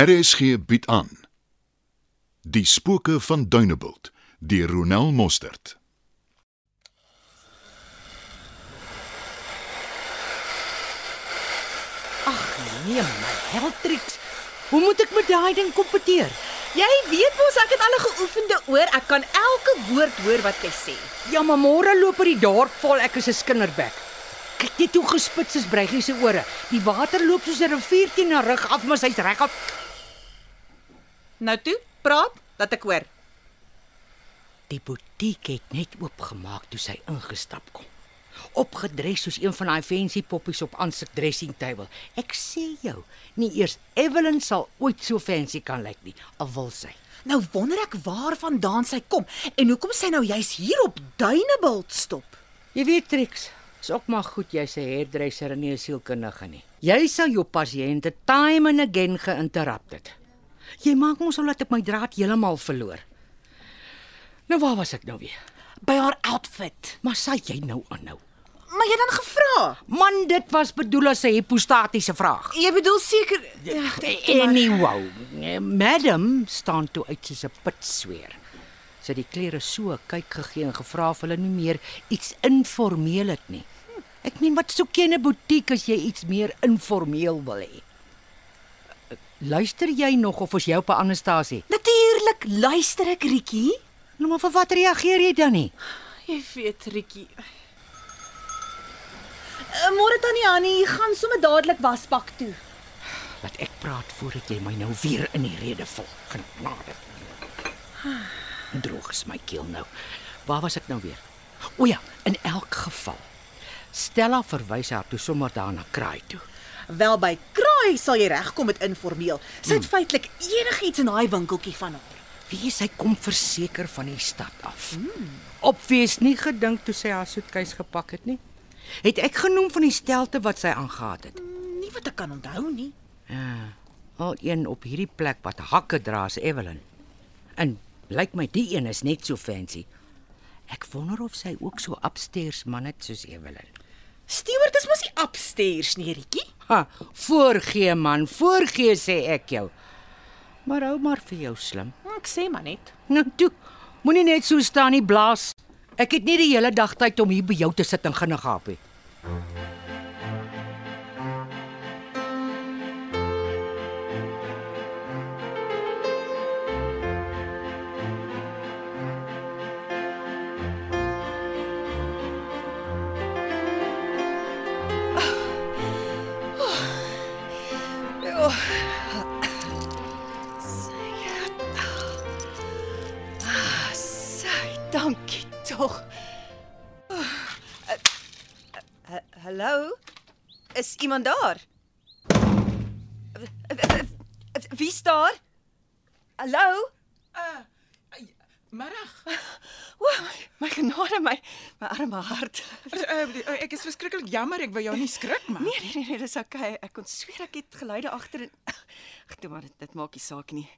RSG bied aan Die spooke van Dunebuld deur Ronel Mostert. Ag nee, my Heltrix. Hoe moet ek met daai ding kompeteer? Jy weet mos ek het al 'n geoefende oor. Ek kan elke woord hoor wat jy sê. Ja, maar môre loop er die dorp vol ek is 'n skinderbek. Kyk net hoe gespits is Breigie se ore. Die water loop soos 'n rivier teen haar rug af, maar sy's regop. Nou toe, praat dat ek hoor. Die butiek het net oopgemaak toe sy ingestap kom. Opgedres soos een van daai fancy poppies op aansik dressing table. Ek sê jou, nie eers Evelyn sal ooit so fancy kan lyk nie, al wil sy. Nou wonder ek waarvandaan sy kom en hoekom sy nou juis hier op Duinebult stop. Jy weet Trix, is ook maar goed jy's 'n hairdresser en nie 'n sielkundige nie. Jy sal jou pasiënte time and again geïnterrupt het. Jy maak mos al dat ek my draad heeltemal verloor. Nou waar was ek nou weer? By haar outfit. Maar sê jy nou aanhou. Maar jy dan gevra? Man, dit was bedoel as 'n hipostatiese vraag. Jy bedoel seker ja, Anyhow, eh, madam staan toe uit soos 'n pitsweer. Sy het die klere so kyk gegee en gevra of hulle nie meer iets informeel het nie. Ek meen wat soek jy in 'n butiek as jy iets meer informeel wil hê? Luister jy nog of ons jou op 'n ander stasie? Natuurlik luister ek Rietjie. Nou maar vir wat reageer jy dan nie? Jy weet Rietjie. Uh, Môre tannie Annie, gaan sommer dadelik wasbak toe. Laat ek praat voordat jy my nou weer in die rede val. Genade. Droog is my keel nou. Waar was ek nou weer? O ja, in elk geval. Stella verwys haar toe sommer daarna kraai toe. Wel by Kraai sal jy regkom met informeel. Sy het feitelik enigiets in daai winkeltjie van haar. Wie sy kom verseker van die stad af. Hmm. Obvious nie gedink toe sy haar soetkies gepak het nie. Het ek genoem van die stelte wat sy aangetree het. Nie wat ek kan onthou nie. Ja. Al een op hierdie plek wat hakke dra is Evelyn. En lyk my die een is net so fancy. Ek wonder of sy ook so upstairs man het soos Evelyn. Stewart is mos nie upstairs nie, Rietjie. Ha, voorgee man, voorgee sê ek jou. Maar hou maar vir jou slim. Ek sê maar net. Nou toe, moenie net so staan nie blaas. Ek het nie die hele dag tyd om hier by jou te sit en ginnegaap nie. Hallo? Is iemand daar? Wie's daar? Hallo? Uh, Marag. O, my, my genade my my arme hart. Uh, ek is verskriklik jammer ek wou jou nie skrik maar. Nee, nee, nee, nee, dis okay. Ek kon sweer ek het geluide agter en Ag, toe maar dit, dit maak nie saak nie.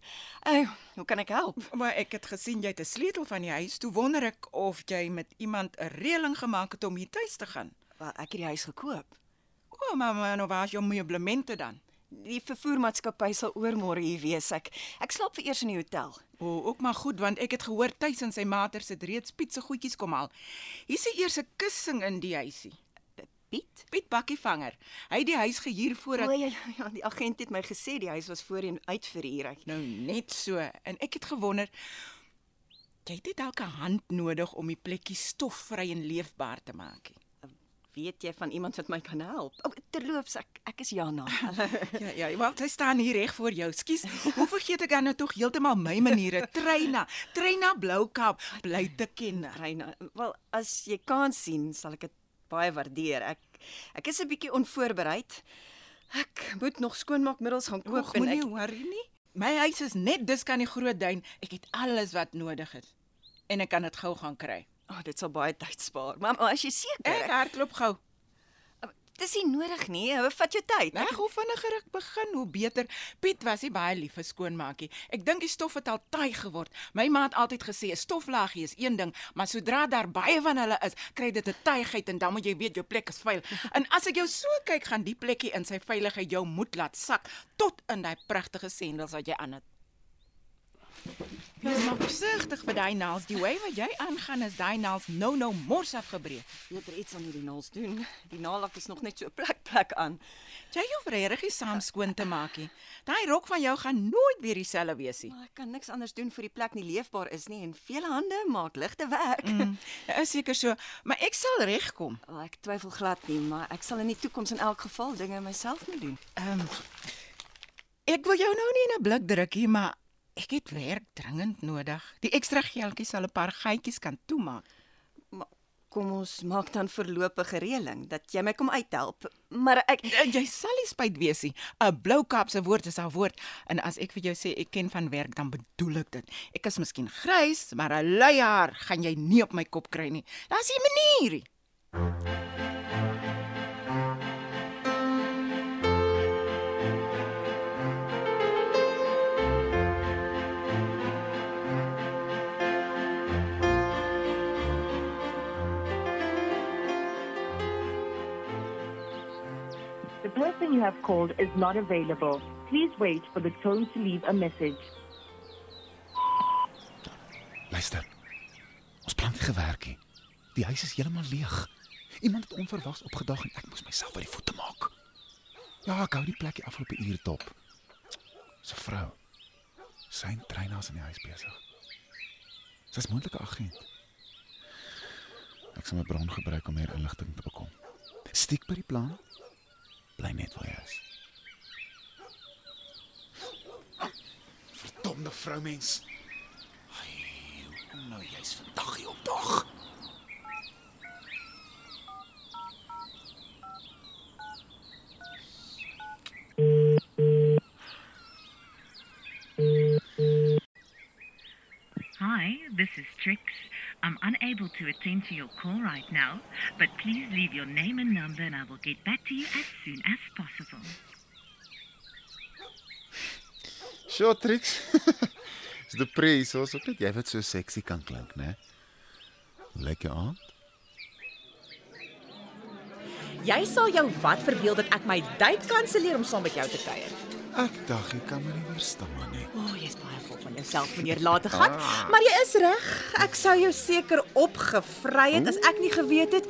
Uh, hoe kan ek help? Maar ek het gesien jy het 'n sleutel van die huis. Toe wonder ek of jy met iemand 'n reëling gemaak het om hier tuis te gaan. Wel, ek het die huis gekoop. O, maar maar nou waar is jou meublemente dan? Die vervoermaatskappy sal oormôre hier wees. Ek ek slaap vir eers in die hotel. O, ook maar goed want ek het gehoor tuis in sy mater se reeds pietse goedjies kom haal. Hier sê eers 'n kussing in die huisie. Piet? Piet Bakkievanger. Hy het die huis gehuur voordat O ja, ja, ja, die agent het my gesê die huis was voorheen uitverhuur. Ek Nou net so en ek het gewonder jy het nie dalk 'n hand nodig om die plekkie stofvry en leefbaar te maak nie. Weet jy van iemand wat my kan help? O, terloops, ek ek is Jana. Ja ja, wel sy staan hier reg voor jou. Skus, hoe vergeet ek dan nou tog heeltemal my maniere? Treina, Treina Bloukaap bly te ken. Reina, wel as jy kan sien, sal ek dit baie waardeer. Ek ek is 'n bietjie onvoorbereid. Ek moet nog skoonmaakmiddels gaan koop Koop en moenie ek worry nie. My huis is net dis kan die groot duin. Ek het alles wat nodig is. En ek kan dit gou gaan kry. Oh, dit sal baie tyd spaar. Maar, maar as jy seker Ek hardloop gou. dis nie nodig nie. Hou vat jou tyd. Reg, hoe vinniger ek begin, hoe beter. Piet was nie baie lief vir skoonmaakie. Ek dink die stof het al taai geword. My ma het altyd gesê 'n stoflaagie is een ding, maar sodra daar baie van hulle is, kry dit 'n taaiheid en dan moet jy weet jou plek is vuil. En as ek jou so kyk, gaan die plekkie in sy veiligheid jou moed laat sak tot in daai pragtige sendels wat jy aan het. Wees maar versigtig vir daai naels. Die way wat jy aangaan is daai naels nou nou mors afgebreek. Beter iets aan hierdie naels doen. Die naalak is nog net so plek plek aan. Jy hoef regtig saam skoon te maak nie. Daai rok van jou gaan nooit weer dieselfde wees nie. Maar ek kan niks anders doen vir die plek nie leefbaar is nie en vele hande maak ligte werk. Mm. Is seker so, maar ek sal regkom. Wel, ek twyfel glad nie, maar ek sal in die toekoms in elk geval dinge myself moet doen. Ehm um, Ek wil jou nou nie in 'n blik druk nie, maar ek het werk dringend nodig. Die ekstra geldjies sal 'n paar gaatjies kan toemaak. Maar kom ons maak dan voorlopige reëling dat jy my kom uithelp. Maar ek Jy sal nie spyt wees nie. 'n Blou kap se woord is 'n woord en as ek vir jou sê ek ken van werk, dan bedoel ek dit. Ek is miskien grys, maar 'n lui haar gaan jy nie op my kop kry nie. Daar's 'n manier. The person you have called is not available. Please wait for the tone to leave a message. Luister. Ons plan het gewerk nie. Die huis is heeltemal leeg. Iemand het onverwags opgedag en ek moes myself uit die voete maak. Ja, ek hou die plekkie afgelope uur dop. So vrou. Sy treinaars in die huis besig. Sy's moontlike agent. Ek sal my bron gebruik om meer inligting te bekom. Stiek by die plan. Bly net waar jy is. Verdomde vroumens. Ai, hoekom nou jy's vandag hier op dag? Hi, this is Trix. I'm unable to attend to your call right now, but please leave your name and number and I will get back to you as soon as possible. Sure tricks. Dis die prys, ons ook net jy wat so seksie kan klink, né? Lekker aan. Jy sal jou wat verbeel dat ek my date kanselleer om saam met jou te kuier. Ek dink jy kan my nie verstaan nie. O, oh, jy's baie vol van jouself meneer laat te gaan, maar jy is reg. Ek sou jou seker opgevry het as ek nie geweet het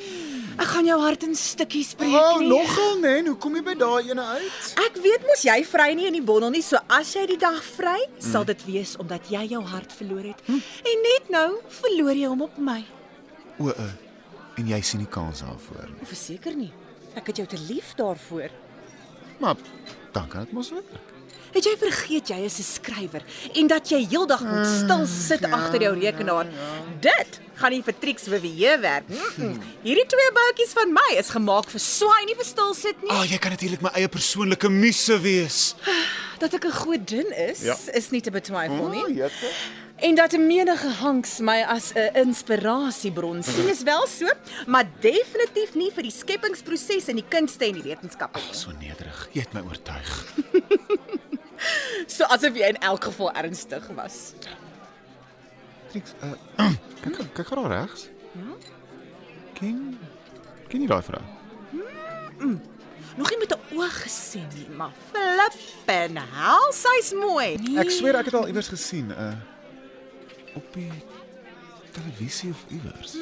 ek gaan jou hart in stukkies breek Oh, nie. nogal nee, hoe kom jy by daai ene uit? Ek weet mos jy vry nie in die bondel nie, so as jy die dag vry, sal dit wees omdat jy jou hart verloor het. En net nou verloor jy hom op my. O, uh, en jy sien nie kans daarvoor nie. Verseker nie. Ek het jou te lief daarvoor. Maar dan kan dit mos werk. Het jy vergeet jy is 'n skrywer en dat jy heeldag moet stil sit agter jou rekenaar? Dit gaan nie vir Trix Vivier werk. Mm -mm. Hierdie twee boutjies van my is gemaak vir swaai, nie vir stil sit nie. Ah, oh, jy kan natuurlik my eie persoonlike muse wees. Dat ek 'n godin is, Ja. is nie te betwyfel nie. jette. En dat 'n menige hanks my as 'n inspirasiebron sien is wel so, maar definitief nie vir die skepingsproses en die kunste en die wetenskappe nie. So nederig. Jy het my oortuig. So asof jy in elk geval ernstig was. Trix, uh, kyk kyk daar regs. Ja. Ken Ken jy daai vrou? Nog nie met 'n oog gesien nie, maar flippen hel, sy's mooi. Ek sweer ek het al iewers gesien, uh op die televisie of iewers.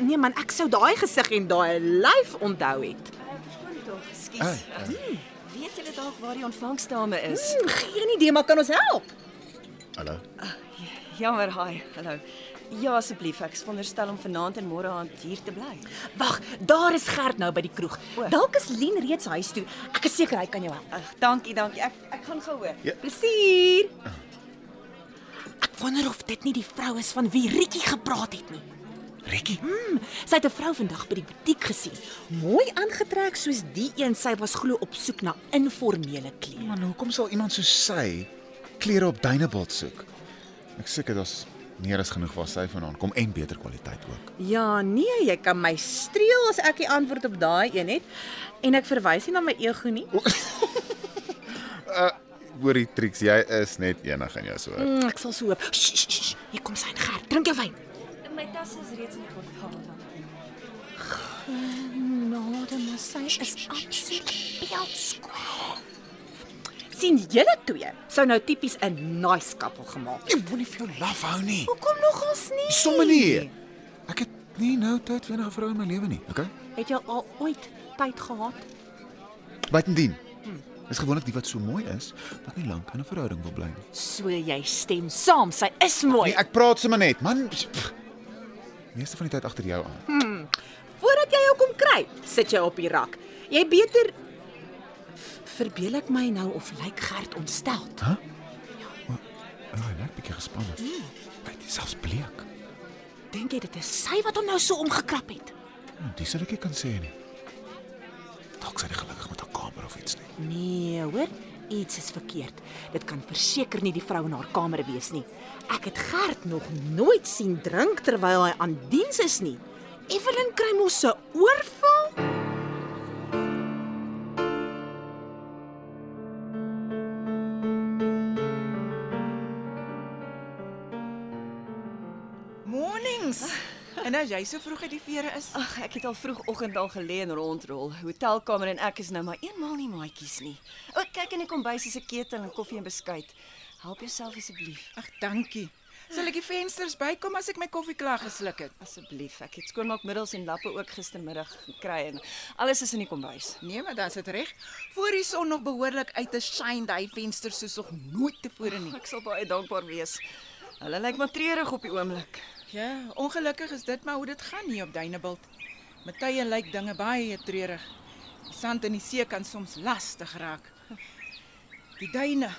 Nee man, ek sou daai gesig en daai lyf onthou het. Skoon tog, ekskuus. Ah, Hmm, weet julle dalk waar die ontvangsdame is? Hmm, geen idee, maar kan ons help? Hallo. Jammer, hi. Hallo. Ja, asseblief, ek veronderstel om vanaand en môre aand hier te bly. Wag, daar is Gert nou by die kroeg. Dalk is Lien reeds huis toe. Ek is seker hy kan jou help. Ag, dankie, dankie. Ek ek gaan gou hoor. Ja. Plesier. Ek wonder of dit nie die vrou is van wie Rietjie gepraat het nie. Rikkie. Sy het 'n vrou vandag by die butiek gesien. Mooi aangetrek soos die een. Sy was glo op soek na informele klere. Man, hoekom sal iemand so sy klere op Dunebuld soek? Ek seker daar's meer as genoeg waar sy vandaan kom en beter kwaliteit ook. Ja, nee, jy kan my streel as ek die antwoord op daai een het. En ek verwys nie na my ego nie. Hoorie Trix, jy is net enig in jou soort. Mm, ek sal so hoop. Shh, shh, shh. Hier kom sy en Gert. Drink jou wyn. My tas is reeds in die portefeulje. Genade, maar sy is absoluut beeldskoon. sien julle twee sou nou tipies 'n nice couple gemaak het. Jy moenie vir jou laf hou nie. Hoekom nogals nie? Somme nie. Ek het nie nou tyd vir enige vrou in my lewe nie, okay? Het jy al ooit tyd gehad? Buitendien. Dis gewoonlik die wat so mooi is wat nie lank in 'n verhouding wil bly nie. So jy stem saam, sy is mooi. Nee, ek praat sommer net, man. Pff. Meeste van die tyd agter jou aan. Voordat jy jou kom kry, sit jy op die rak. Jy beter verbeel ek my nou of lyk Gert ontsteld? Hæ? Ja, hy lyk bietjie gespanne. Hy is selfs bleek. Dink jy dit is sy wat hom nou so omgekrap het? Hm, Dis sal ek kan sê nie. Dalk sy is gelukkig met haar kamer of iets nie. Nee, hoor, iets is verkeerd. Dit kan verseker nie die vrou in haar kamer wees nie. Ek het Gert nog nooit sien drink terwyl hy aan diens is nie. Evelyn kry mos 'n oorval. As jy so vroeg uit die vere is, Ag, ek het al vroegoggend al gelê en rondrol. Hotelkamer en ek is nou maar eenmal nie maatjies nie. O, kyk in die kombuis is 'n ketel en koffie en beskuit. Help jouself asseblief. ag dankie. Sal ek die vensters bykom as ek my koffie klaar gesluk het? Asseblief. Ek het skoonmaakmiddels en lappe ook gistermiddag gekry en alles is in die kombuis. Nee, maar dan is dit reg. Voor die son nog behoorlik uit te shine, daai vensters soos nog nooit tevore nie. Ek sal baie dankbaar wees. Hulle lyk maar treurig op die oomblik. Ja, ongelukkig is dit maar hoe dit gaan hier op Duinebult. Met tye lyk dinge baie treurig. Die sand in die see kan soms lastig raak. Die duine.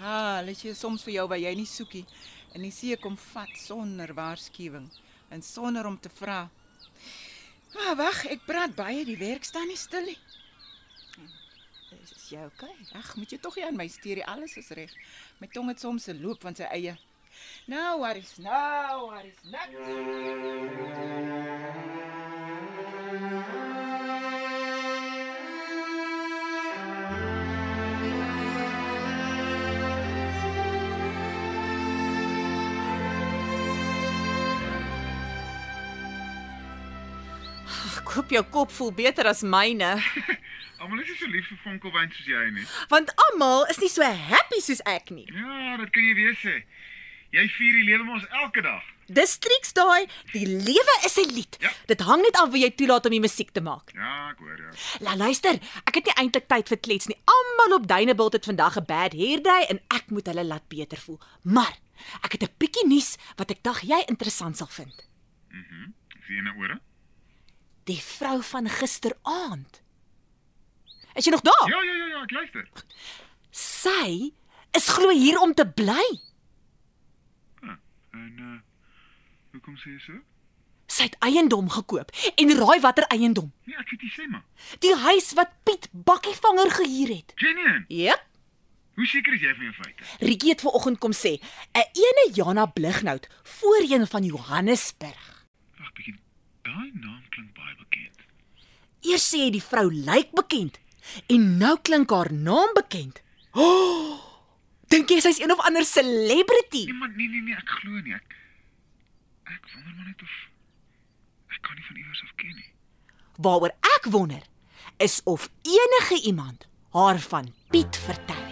Ah, hulle is soms vir jou waar jy nie soekie. En die see kom vat sonder waarskuwing en sonder om te vra. Maar wag, ek praat baie, die werk staan nie stil nie. Is, jy okay? Ag, moet jy tog nie aan my steur nie, alles is reg. My tong het soms 'n loop van sy eie. Nou, waar is nou, waar is? Ek hoop jou kop voel beter as myne, Almal is nie so lief vir vonkelwyn soos jy nie. want almal is nie so happy soos ek nie. Ja, dit kan jy weet sê. Jy vier die lewe mos elke dag. Dis triks daai, die lewe is 'n lied. Ja. Dit hang net af wie jy toelaat om die musiek te maak. Ja, ek hoor ja. La luister, ek het nie eintlik tyd vir klets nie. Almal op Duinebult het vandag 'n bad hair day en ek moet hulle laat beter voel. Maar ek het 'n bietjie nuus wat ek dink jy interessant sal vind. Is jy nou ore? Die vrou van gisteraand. Is jy nog daar? Ja, ja, ja, ja, ek luister. Sy is glo hier om te bly. En uh hoekom sê jy so? Sy het eiendom gekoop en raai watter eiendom? Nee, ek weet nie sê maar. Die huis wat Piet Bakkievanger gehuur het. Genien, Jep. hoe seker is jy van jou feite? Rietjie het vanoggend kom sê, 'n ene Jana Blighnout, voorheen van Johannesburg. Wag bietjie. Daai naam klink baie bekend. Eers sê hy die vrou lyk bekend en nou klink haar naam bekend. Oh, Dink jy sy's een of ander celebrity? Nee, maar nee nee nee, ek glo nie. Ek ek wonder maar net of ek kan nie van iewers af ken nie. Waaroor ek wonder is of enige iemand haar van Piet vertel